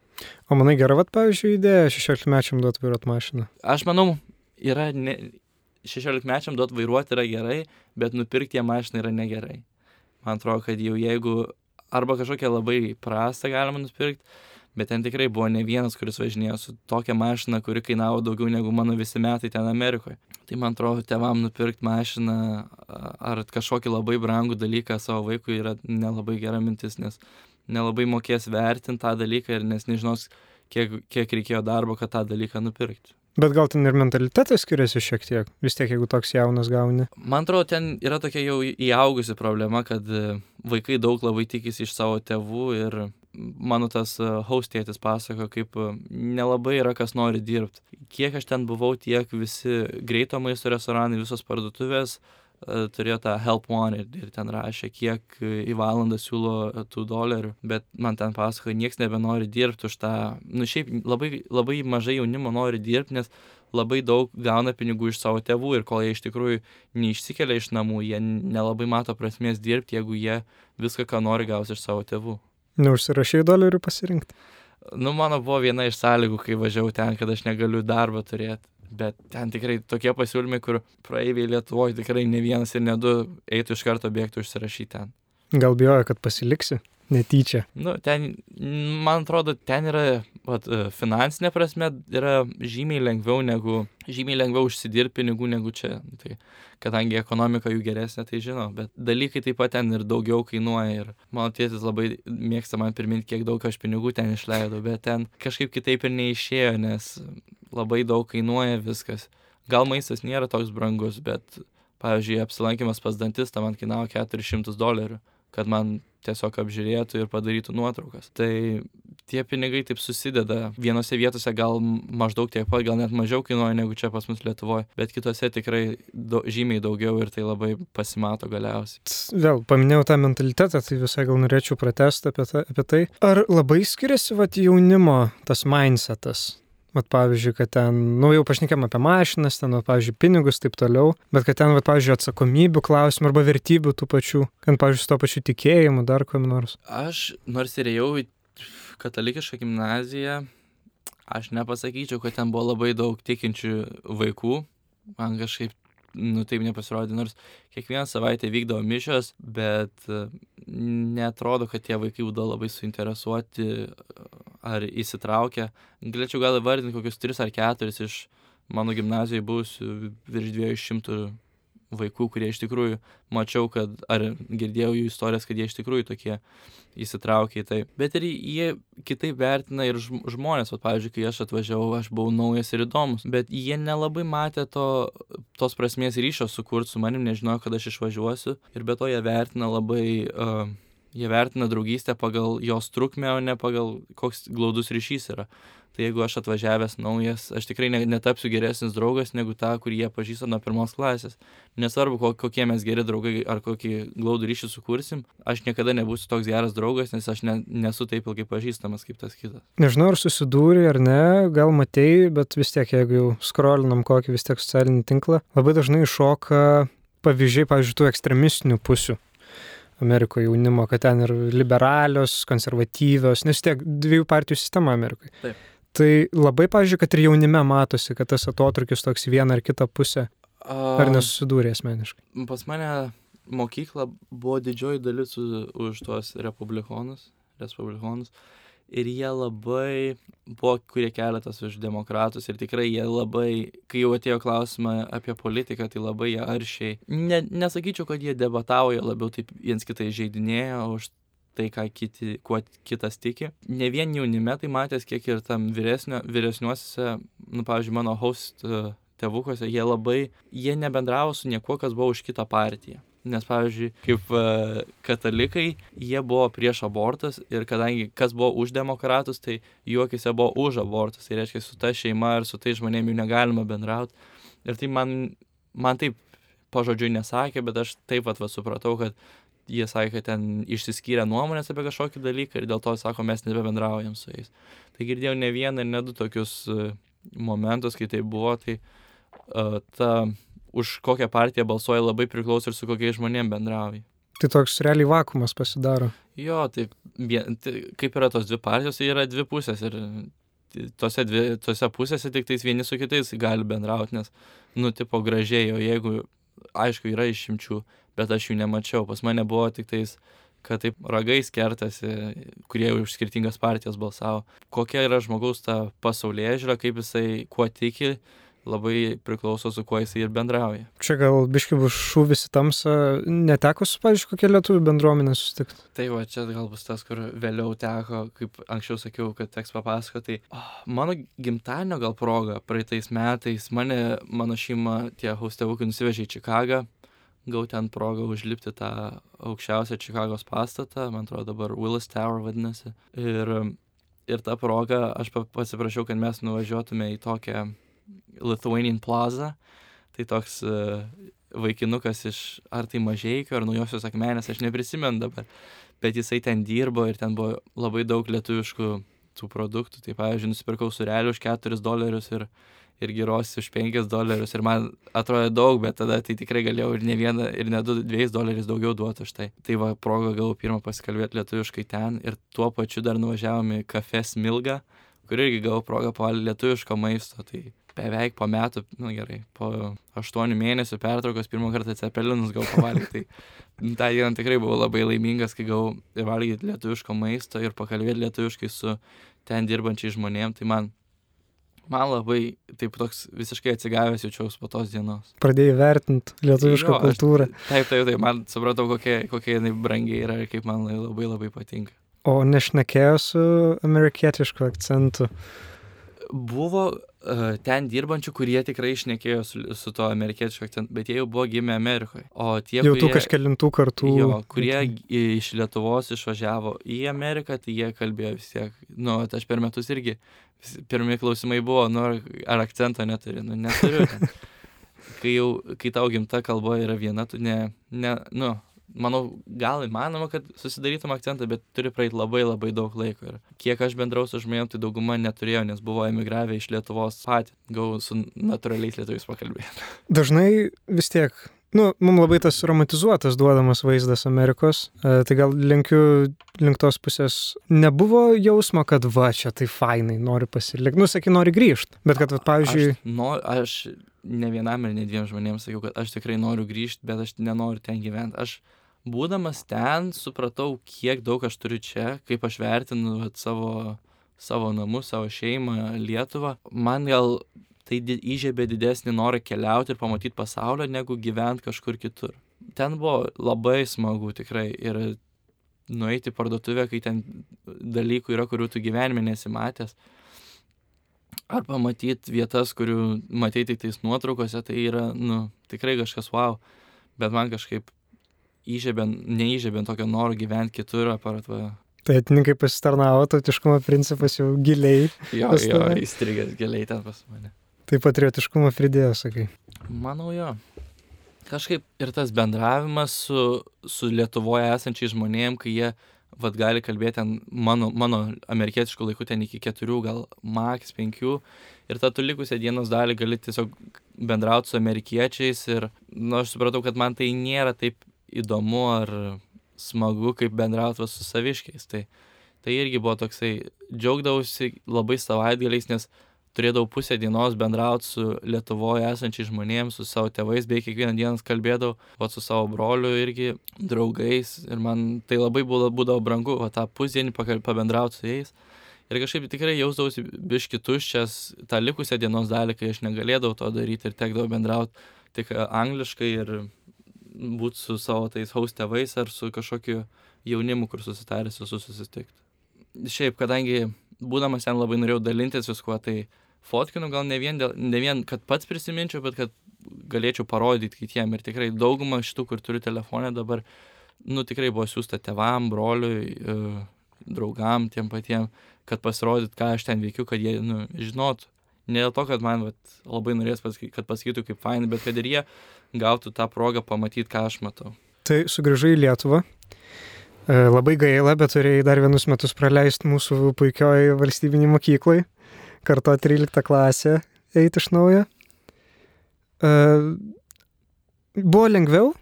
O manai gera, vad, pavyzdžiui, idėja 16 mečiam duoti vairuoti mašiną? Aš manau, yra ne, 16 mečiam duoti vairuoti yra gerai, bet nupirkti ją mašiną yra negerai. Man atrodo, kad jau jeigu arba kažkokią labai prastą galima nupirkti, bet ten tikrai buvo ne vienas, kuris važinėjo su tokia mašina, kuri kainavo daugiau negu mano visi metai ten Amerikoje. Tai man atrodo, tevam nupirkti mašiną ar kažkokį labai brangų dalyką savo vaikui yra nelabai gera mintis, nes nelabai mokės vertinti tą dalyką ir nes nežinos, kiek, kiek reikėjo darbo, kad tą dalyką nupirkti. Bet gal ten ir mentalitetas skiriasi šiek tiek, vis tiek jeigu toks jaunas gauni. Man atrodo, ten yra tokia jau įaugusi problema, kad e, vaikai daug labai tikisi iš savo tėvų ir mano tas e, haustėtis pasako, kaip e, nelabai yra kas nori dirbti. Kiek aš ten buvau, tiek visi greito maisto restoranai, visos parduotuvės e, turėjo tą help wanted ir ten rašė, kiek į valandą siūlo tų dolerių, bet man ten pasako, niekas nebenori dirbti už tą, nu šiaip labai, labai mažai jaunimo nori dirbti, nes labai daug gauna pinigų iš savo tėvų ir kol jie iš tikrųjų neišsikelia iš namų, jie nelabai mato prasmės dirbti, jeigu jie viską, ką nori, gaus iš savo tėvų. Neužsirašai dolerių pasirinkti? Nu, mano buvo viena iš sąlygų, kai važiavau ten, kad aš negaliu darbą turėti. Bet ten tikrai tokie pasiūlymai, kur praeiviai Lietuvoje tikrai ne vienas ir ne du eitų iš karto bėgti užsirašyti ten. Gal bijoja, kad pasiliksi? Netyčia. Nu, ten, man atrodo, ten yra, vat, e, finansinė prasme, yra žymiai lengviau negu, žymiai lengviau užsidirbti pinigų negu čia. Tai kadangi ekonomika jų geresnė, tai žinau, bet dalykai taip pat ten ir daugiau kainuoja ir mano tėtis labai mėgsta man priminti, kiek daug aš pinigų ten išleidau, bet ten kažkaip kitaip ir neišėjo, nes labai daug kainuoja viskas. Gal maistas nėra toks brangus, bet, pavyzdžiui, apsilankimas pas dantistą man kainavo 400 dolerių, kad man tiesiog apžiūrėtų ir padarytų nuotraukas. Tai tie pinigai taip susideda. Vienose vietose gal maždaug tiek pat, gal net mažiau kainuoja negu čia pas mus Lietuvoje, bet kitose tikrai do, žymiai daugiau ir tai labai pasimato galiausiai. Vėl paminėjau tą mentalitetą, tai visai gal norėčiau pratesti apie, ta, apie tai. Ar labai skiriasi vat, jaunimo tas mindsetas? Vat pavyzdžiui, kad ten, nu jau pašnekėm apie mašinas, ten, vat, pavyzdžiui, pinigus, taip toliau, bet kad ten, vat, pavyzdžiui, atsakomybių klausimų arba vertybių tų pačių, kad, pavyzdžiui, su to pačiu tikėjimu, dar kuo nors. Aš nors ir ėjau į katalikišką gimnaziją, aš nepasakyčiau, kad ten buvo labai daug tikinčių vaikų, man kažkaip nu taip nepasirodė, nors kiekvieną savaitę vykdavo mišios, bet netrodo, kad tie vaikai būdavo labai suinteresuoti ar įsitraukę. Galėčiau gal įvardinti kokius 3 ar 4 iš mano gimnazijoje buvusių virš 200 vaikų, kurie iš tikrųjų mačiau, kad, ar girdėjau jų istorijas, kad jie iš tikrųjų tokie įsitraukia į tai. Bet ir jie kitaip vertina ir žmonės, o pavyzdžiui, kai aš atvažiavau, aš buvau naujas ir įdomus, bet jie nelabai matė to, tos prasmės ryšio sukurti su manim, nežinojo, kad aš išvažiuosiu ir be to jie vertina labai... Uh, Jie vertina draugystę pagal jos trukmę, o ne pagal koks glaudus ryšys yra. Tai jeigu aš atvažiavęs naujas, aš tikrai ne, netapsiu geresnis draugas negu tą, kurį jie pažįsta nuo pirmos klasės. Nesvarbu, kokie mes geri draugai ar kokį glaudų ryšį sukursim, aš niekada nebūsiu toks geras draugas, nes aš ne, nesu taip ilgai pažįstamas kaip tas kitas. Nežinau, ar susidūrė ar ne, gal matėjai, bet vis tiek, jeigu jau skrolinam kokį vis tiek socialinį tinklą, labai dažnai iššoka pavyzdžiai, pavyzdžiui, tų ekstremistinių pusių. Amerikoje jaunimo, kad ten ir liberalios, konservatyvios, nes tiek dviejų partijų sistema Amerikoje. Taip. Tai labai, pavyzdžiui, kad ir jaunime matosi, kad tas atotrukis toks į vieną ar kitą pusę. Ar nesusidūrė asmeniškai? Pas mane mokykla buvo didžioji dalis už tuos republikonus, respublikonus. Ir jie labai buvo, kurie keletas už demokratus ir tikrai jie labai, kai jau atėjo klausimą apie politiką, tai labai jie aršiai. Ne, nesakyčiau, kad jie debatauja, labiau taip viens kitai žaidinėjo už tai, ką kiti, kuo kitas tiki. Ne vien jaunime tai matęs, kiek ir tam vyresnio, vyresniuose, nu, pavyzdžiui, mano host tėvukose, jie labai, jie nebendravo su niekuo, kas buvo už kitą partiją. Nes, pavyzdžiui, kaip uh, katalikai, jie buvo prieš abortus ir kadangi kas buvo už demokratus, tai juokise buvo už abortus. Tai reiškia, su ta šeima ir su tai žmonėmis jų negalima bendrauti. Ir tai man, man taip pažodžiui nesakė, bet aš taip pat va, supratau, kad jie sakė, kad ten išsiskyrė nuomonės apie kažkokį dalyką ir dėl to sako, mes nebebendraujam su jais. Tai girdėjau ne vieną ir ne du tokius uh, momentus, kai tai buvo, tai uh, ta už kokią partiją balsuoja labai priklauso ir su kokiais žmonėmis bendrauji. Tai toks realiai vakumas pasidaro. Jo, tai, tai kaip yra tos dvi partijos, tai yra dvi pusės ir tose, dvi, tose pusėse tik tais vieni su kitais gali bendrauti, nes, nu, tipo gražiai, o jeigu, aišku, yra išimčių, bet aš jų nemačiau, pas mane buvo tik tais, kad taip ragais kertasi, kurie už skirtingas partijas balsavo. Kokia yra žmogaus ta pasaulyje žiūra, kaip jisai kuo tiki, labai priklauso su kuo jisai ir bendrauja. Čia gal biškai bus šūvis į tamsą, neteko su, pavyzdžiui, kokia lietuvių bendruomenė susitikti. Tai va, čia gal bus tas, kur vėliau teko, kaip anksčiau sakiau, kad teks papasakoti. Oh, mano gimtadienio gal proga praeitais metais mane, mano šeima, tie haustevukai nusivežė į Čikagą. Gau ten progą užlipti tą aukščiausią Čikagos pastatą, man atrodo dabar Willis Tower vadinasi. Ir, ir tą progą aš pasiprašiau, kad mes nuvažiuotume į tokią Lithuanian Plaza. Tai toks uh, vaikinukas iš ar tai mažieikio, ar naujosios akmenės, aš neprisimenu dabar. Bet jisai ten dirbo ir ten buvo labai daug lietuviškų tų produktų. Tai pavyzdžiui, nusipirkau surelį už 4 dolerius ir, ir gyros už 5 dolerius. Ir man atrodė daug, bet tada tai tikrai galėjau ir ne vieną, ir ne 2 dolerius daugiau duoti už tai. Tai va, proga gavau pirmą pasikalbėti lietuviškai ten ir tuo pačiu dar nuvažiavome į kafes Milgą, kur irgi gavau progą pavalgyti lietuviško maisto. Tai beveik po metų, nu, gerai, po aštuonių mėnesių pertraukos pirmą kartą cepelinus gavau pavalgyti. Tai tą dieną tikrai buvau labai laimingas, kai gavau valgyti lietuviško maisto ir pakalbėti lietuviškai su ten dirbančiai žmonėm. Tai man, man labai taip toks visiškai atsigavęs jaučiausi po tos dienos. Pradėjai vertinti lietuvišką jo, kultūrą. Aš, taip, taip, taip, man supratau, kokia, kokia jinai brangiai yra ir kaip man labai labai patinka. O nešnekėjo su amerikietišku akcentu? Buvo ten dirbančių, kurie tikrai išnekėjo su, su to amerikiečių akcentu, bet jie jau buvo gimę Amerikoje. O tie, jau tų kažkelintų kartų. Jo, kurie iš Lietuvos išvažiavo į Ameriką, tai jie kalbėjo vis tiek, nu, aš per metus irgi, pirmie klausimai buvo, nu, ar, akcento neturi, nu, neturiu. Kai jau, kai tau gimta kalba yra viena, tu ne, ne nu, manau, gal įmanoma, kad susidarytum akcentą, bet turi praeiti labai labai daug laiko. Ir kiek aš bendrau su žmonėm, tai dauguma neturėjo, nes buvo emigravę iš Lietuvos patį. Gau su natūraliais lietuviais pakalbėti. Dažnai vis tiek nu, mums labai tas romantizuotas duodamas vaizdas Amerikos, e, tai gal linkiu link tos pusės. Nebuvo jausmo, kad va, čia tai fainai, nori pasilikti, nu, sakai, nori grįžti, bet kad, va, pavyzdžiui... Aš, no, aš ne vienam ir ne dviem žmonėms sakiau, kad aš tikrai noriu grįžti, bet aš nenoriu ten gyventi. Aš būdamas ten supratau, kiek daug aš turiu čia, kaip aš vertinu vat, savo, savo namus, savo šeimą, Lietuvą. Man gal tai įžiebė didesnį norą keliauti ir pamatyti pasaulio, negu gyventi kažkur kitur. Ten buvo labai smagu tikrai ir nueiti į parduotuvę, kai ten dalykų yra, kurių tu gyvenime nesimatęs. Ar pamatyti vietas, kurių matyti tik tais nuotraukose, tai yra, nu, tikrai kažkas wow. Bet man kažkaip įžiebė, neįžiebė tokio noro gyventi kitur, aparat va. Tai atininkai pasitarnavo, tautiškumo principas jau giliai. Jo, jo, įstrigęs giliai ten pas mane. Tai patriotiškumo pridėjo, sakai. Manau, jo. Kažkaip ir tas bendravimas su, su Lietuvoje esančiai žmonėm, kai jie vad gali kalbėti ten mano, mano amerikietiškų laikų ten iki keturių, gal maks penkių. Ir tą tu likusią dienos dalį gali tiesiog bendrauti su amerikiečiais. Ir nu, aš supratau, kad man tai nėra taip įdomu ar smagu, kaip bendrauti su saviškiais. Tai Tai irgi buvo toksai, džiaugdavausi labai savaitgaliais, nes turėdavau pusę dienos bendrauti su Lietuvoje esančiais žmonėms, su savo tėvais, bei kiekvieną dieną kalbėdavau, o su savo broliu irgi, draugais. Ir man tai labai būdavo, brangu, o tą pusdienį pabendrauti su jais. Ir kažkaip tikrai jausdavausi biški tuščias tą likusią dienos dalį, kai aš negalėdavau to daryti ir tekdavau bendrauti tik angliškai ir būti su savo tais haus tėvais ar su kažkokiu jaunimu, kur susitaręs su susitikti. Šiaip, kadangi būdamas ten labai norėjau dalintis viskuo, tai fotkinu gal ne vien, dėl, ne vien, kad pats prisiminčiau, bet kad galėčiau parodyti kitiem. Ir tikrai daugumą šitų, kur turiu telefonę dabar, nu tikrai buvo siūsta tevam, broliui, e, draugam, tiem patiem, kad pasirodyt, ką aš ten veikiu, kad jie nu, žinotų. Ne dėl to, kad man vat, labai norės, pasaky, kad pasakytų kaip fain, bet kad ir jie gautų tą progą pamatyti, ką aš matau. Tai sugrįžai į Lietuvą. E, labai gaila, bet turėjai dar vienus metus praleisti mūsų puikioj valstybinį mokyklai, kartu 13 klasę eiti iš naujo. E, buvo lengviau?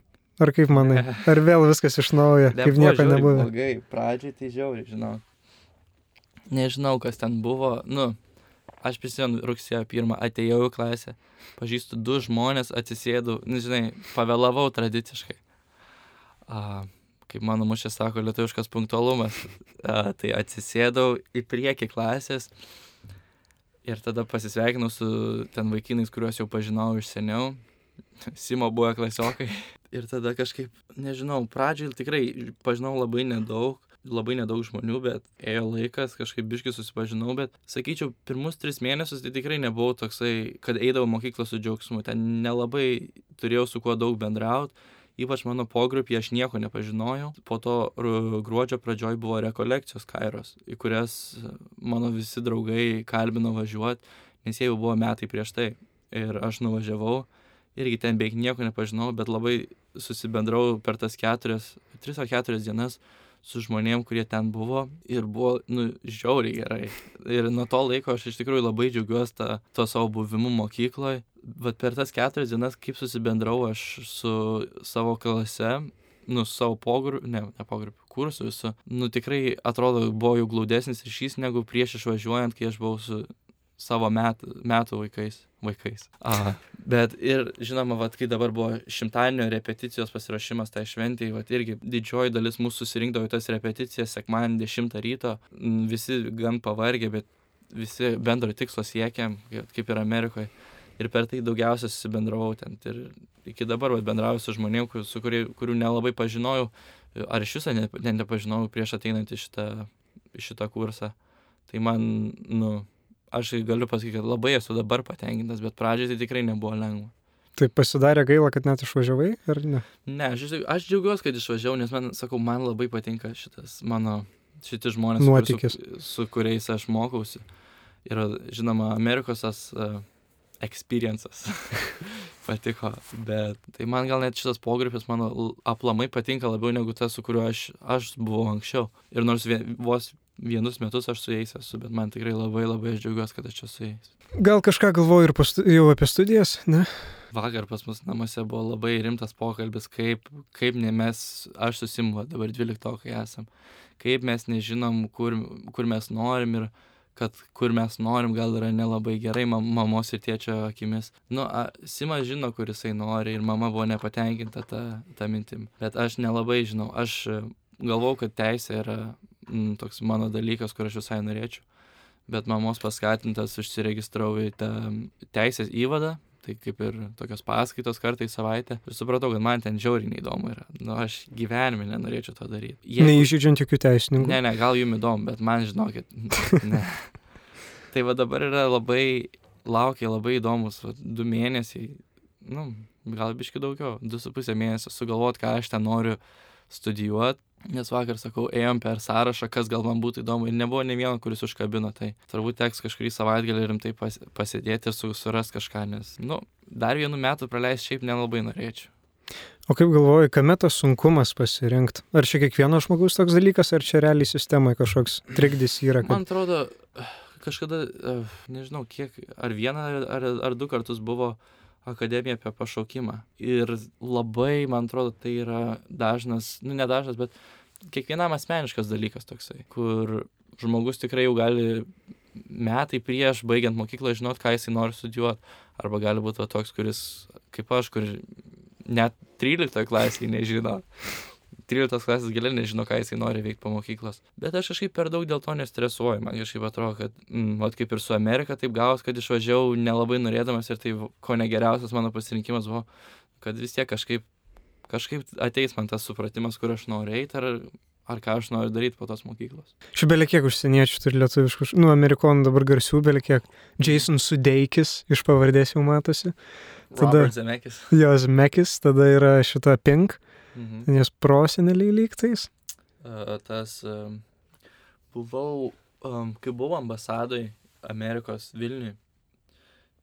Ar kaip manai? Ar vėl viskas iš naujo, kaip nieko nebuvo? Blogai, pradžiai tai žiauriai, žinau. Nežinau, kas ten buvo. Nu, aš prisimenu rugsėjo pirmą, atėjau į klasę, pažįstu du žmonės, atsisėdau, nežinai, nu, pavėlavau tradiciškai. A, kaip mano mušė sako, lietuviškas punktualumas. A, tai atsisėdau į priekį klasės ir tada pasisveikinau su ten vaikinais, kuriuos jau pažinau iš seniau. Simo buvo klasiokai. Ir tada kažkaip, nežinau, pradžiai tikrai pažinau labai nedaug labai nedaug žmonių, bet ėjo laikas, kažkaip biškai susipažinau, bet sakyčiau, pirmus tris mėnesius tai tikrai nebuvau toksai, kad eidavau mokyklą su džiaugsmu, ten nelabai turėjau su kuo daug bendrauti. Ypač mano pogrupį aš nieko nepažinojau. Po to gruodžio pradžioj buvo rekolekcijos kairos, į kurias mano visi draugai kalbino važiuoti, nes jie jau buvo metai prieš tai. Ir aš nuvažiavau, irgi ten beveik nieko nepažinau, bet labai susibendrau per tas keturias, tris ar keturias dienas su žmonėm, kurie ten buvo ir buvo, nu, žiauriai gerai. Ir nuo to laiko aš iš tikrųjų labai džiaugiuosi tą, to savo buvimu mokykloje. Bet per tas keturias dienas, kaip susibendrau aš su savo klase, nu, savo pogrupiu, ne, ne pogrupiu, kursu visų, nu, tikrai atrodo, buvo jau glaudesnis ryšys negu prieš išvažiuojant, kai aš buvau su savo metų, metų vaikais. Vaikais. A, bet ir, žinoma, vat, kai dabar buvo šimtadienio repeticijos pasirašymas tai šventėjai, vat, irgi didžioji dalis mūsų susirinkdavo į tas repeticijas sekmanį 10 ryto, visi gan pavargę, bet visi bendro tikslo siekiam, kaip ir Amerikoje. Ir per tai daugiausia susibendravau ten. Ir iki dabar vat, bendrauju su žmonėmis, su kurie, kurių nelabai pažinojau, ar iš viso ne, ne, nepažinojau prieš ateinant į šitą, šitą kursą. Tai man, nu, aš galiu pasakyti, kad labai esu dabar patenkintas, bet pradžioje tai tikrai nebuvo lengva. Tai pasidarė gaila, kad net išvažiavai, ar ne? Ne, aš, aš džiaugiuosi, kad išvažiavau, nes man, sakau, man labai patinka šitas mano, šitie žmonės, Nuotykis. su, su kuriais aš mokausi. Ir, žinoma, Amerikos tas uh, experiences patiko, bet tai man gal net šitas pogrupis mano aplamai patinka labiau negu tas, su kuriuo aš, aš buvau anksčiau. Ir nors vien, vos vienus metus aš su jais esu, bet man tikrai labai labai aš džiaugiuosi, kad aš čia su jais. Gal kažką galvoju ir pastu, jau apie studijas, ne? Vakar pas mus namuose buvo labai rimtas pokalbis, kaip, kaip ne mes, aš susimu, dabar 12 kai esam, kaip mes nežinom, kur, kur mes norim ir kad kur mes norim gal yra nelabai gerai mam, mamos ir tėčio akimis. Nu, a, Simas žino, kur jisai nori ir mama buvo nepatenkinta tą, tą mintim. Bet aš nelabai žinau, aš galvau, kad teisė yra m, toks mano dalykas, kur aš visai norėčiau. Bet mamos paskatintas užsiregistravau į tą teisės įvadą, tai kaip ir tokios paskaitos kartai savaitę. Ir supratau, kad man ten žiauriai neįdomu yra. Nu, aš gyvenime nenorėčiau to daryti. Jeigu... Neįžydžiant jokių teisininkų. Ne, ne, gal jums įdomu, bet man žinokit. Ne. tai va dabar yra labai, laukia labai įdomus, va, du mėnesiai, nu, gal biški daugiau, du su pusė mėnesio sugalvot, ką aš ten noriu studijuoti Nes vakar, sakau, ėjom per sąrašą, kas gal man būtų įdomu ir nebuvo ne vieno, kuris užkabino. Tai turbūt teks kažkurį savaitgalį rimtai pas, pasėdėti ir suras kažką, nes, nu, dar vienų metų praleisti šiaip nelabai norėčiau. O kaip galvoji, kame tas sunkumas pasirinkti? Ar čia kiekvieno žmogaus toks dalykas, ar čia realiai sistemai kažkoks trikdis yra? Kad... Man atrodo, kažkada, nežinau, kiek, ar vieną, ar, ar du kartus buvo akademija apie pašaukimą. Ir labai, man atrodo, tai yra dažnas, nu nedažnas, bet kiekvienam asmeniškas dalykas toksai, kur žmogus tikrai jau gali metai prieš baigiant mokyklą žinot, ką jisai nori studijuoti. Arba gali būti toks, kuris, kaip aš, kur net 13 klasėje nežino. 13 klasės giliai nežino, ką jisai nori veikti po mokyklos. Bet aš kažkaip per daug dėl to nestresuoju. Man kažkaip atrodo, kad, mm, vat kaip ir su Amerika, taip gavos, kad išvažiavau nelabai norėdamas ir tai ko negeriausias mano pasirinkimas buvo, kad vis tiek kažkaip, kažkaip ateis man tas supratimas, kur aš noriu eiti, ar, ar ką aš noriu daryti po tos mokyklos. Šiaip belekiek užsieniečių turi lietuviškų, nu, amerikonų dabar garsių belekiek. Jason Sudeikis iš pavardės jau matosi. Tada- Zemekis. Jos Mekis, tada yra šita Pink, Mhm. Nes proseneliai lygtais. Tas buvau, kai buvau ambasadoj Amerikos Vilniui,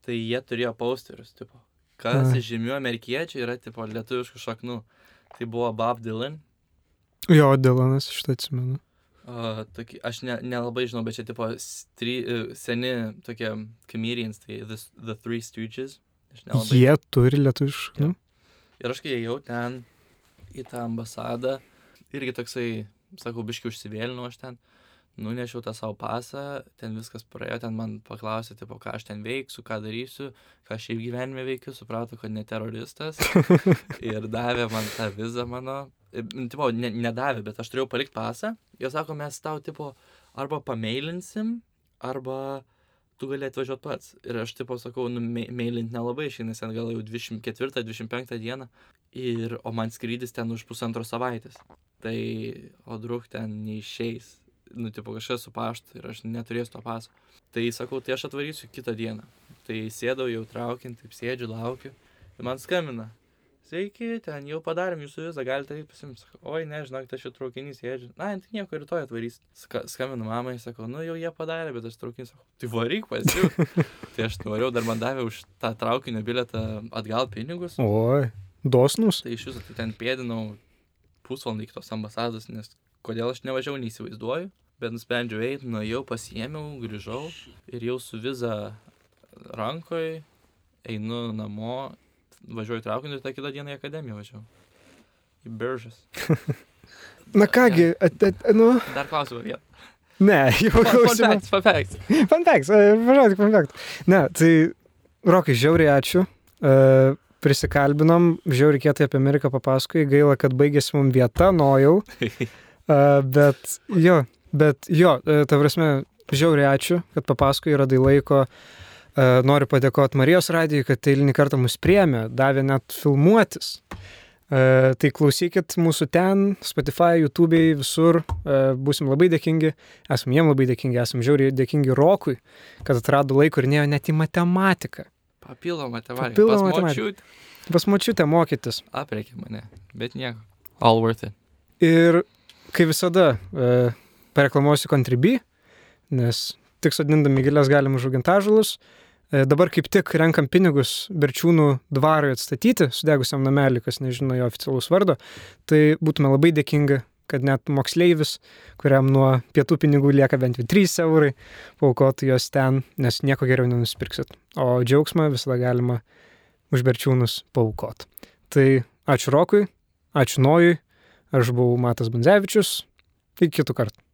tai jie turėjo posterius, tipo, kas iš žymių amerikiečių yra, tipo, lietuviškų šaknų. Tai buvo Bob Dylan. Jo, Dylanas šitą atsimenu. Uh, tokie, aš ne, nelabai žinau, bet čia, tipo, stry, uh, seni tokie comedians, tai The, the Three Stooges. Jie turi lietuviškų. Nu? Ir aš kai ėjau ten į tą ambasadą, irgi toksai, sakau, biški užsivėlinau aš ten, nunešiau tą savo pasą, ten viskas praėjo, ten man paklausė, tipo, ką aš ten veiksiu, ką darysiu, ką aš šiaip gyvenime veikiu, suprato, kad ne teroristas. ir davė man tą vizą mano, e, tipo, ne, nedavė, bet aš turėjau palikti pasą. Jie sako, mes tau, tipo, arba pameilinsim, arba tu gali atvažiuoti pats. Ir aš tipo sakau, nu, meilint nelabai išeina, ten gal jau 24-25 dieną. Ir, o man skrydis ten už pusantro savaitės. Tai, o druk ten neišeis. Nu, tipo, kažkas su paštu ir aš neturėsiu to paso. Tai sakau, tai aš atvarysiu kitą dieną. Tai sėdau jau traukiant, taip sėdžiu, laukiu. Ir man skambina. Sveiki, ten jau padarėm jūsų vizą, galite eiti pasimti. Oi, nežinau, tai čia traukinys sėdžiu. Na, tai nieko, rytoj atvarys. Ska, skambinu mamai, sakau, nu jau jie padarė, bet aš traukinys, sakau, tai varyk pas jų. tai aš nuvariau, dar man davė už tą traukinio bilietą atgal pinigus. Oi, dosnus. Tai iš viso tai ten pėdinau pusvalandį iki tos ambasados, nes kodėl aš nevažiavau, neįsivaizduoju. Bet nusprendžiau eiti, nuėjau, pasiėmiau, grįžau ir jau su viza rankoje einu namo, važiuoju traukiniu ir tą kitą dieną į akademiją važiavau. Į biržas. Na kągi, at, at, nu, Dar klausimą vieną. ne, jau klausimą. Fun facts. Fun facts, e, važiuoju tik fun facts. Ne, tai, Rokai, žiauriai ačiū. Uh, prisikalbinom, žiauriai kietai apie Ameriką papasakai, gaila, kad baigėsi mums vieta, nojau. Uh, bet jo, bet jo, uh, ta prasme, žiauriai ačiū, kad papasakai, radai laiko. Uh, noriu padėkoti Marijos radijai, kad eilinį kartą mus priemė, davė net filmuotis. Uh, tai klausykit mūsų ten, Spotify, YouTube, visur, uh, būsim labai dėkingi, esam jiem labai dėkingi, esam žiauriai dėkingi Rokui, kad atrado laiko ir nėjo net į matematiką. Papildoma Pas matematika. močiut Pas mačiutę mokytis. Apreikė mane, bet nieko. All worth it. Ir kai visada uh, pareklamuosiu Contribui, nes tik sodindami gilės galim užauginti ažulus. E, Dabar kaip tik renkam pinigus Berčiūnų dvarui atstatyti, sudegusiam namelį, kas nežino jo oficialus vardo, tai būtume labai dėkingi, kad net moksleivis, kuriam nuo pietų pinigų lieka bent jau 3 eurai, paukotų juos ten, nes nieko geriau nenusipirksit. O džiaugsmą visada galima už Berčiūnus paukot. Tai ačiū Rokui, ačiū Nojui, aš buvau Matas Banzevičius, iki kitų kartų.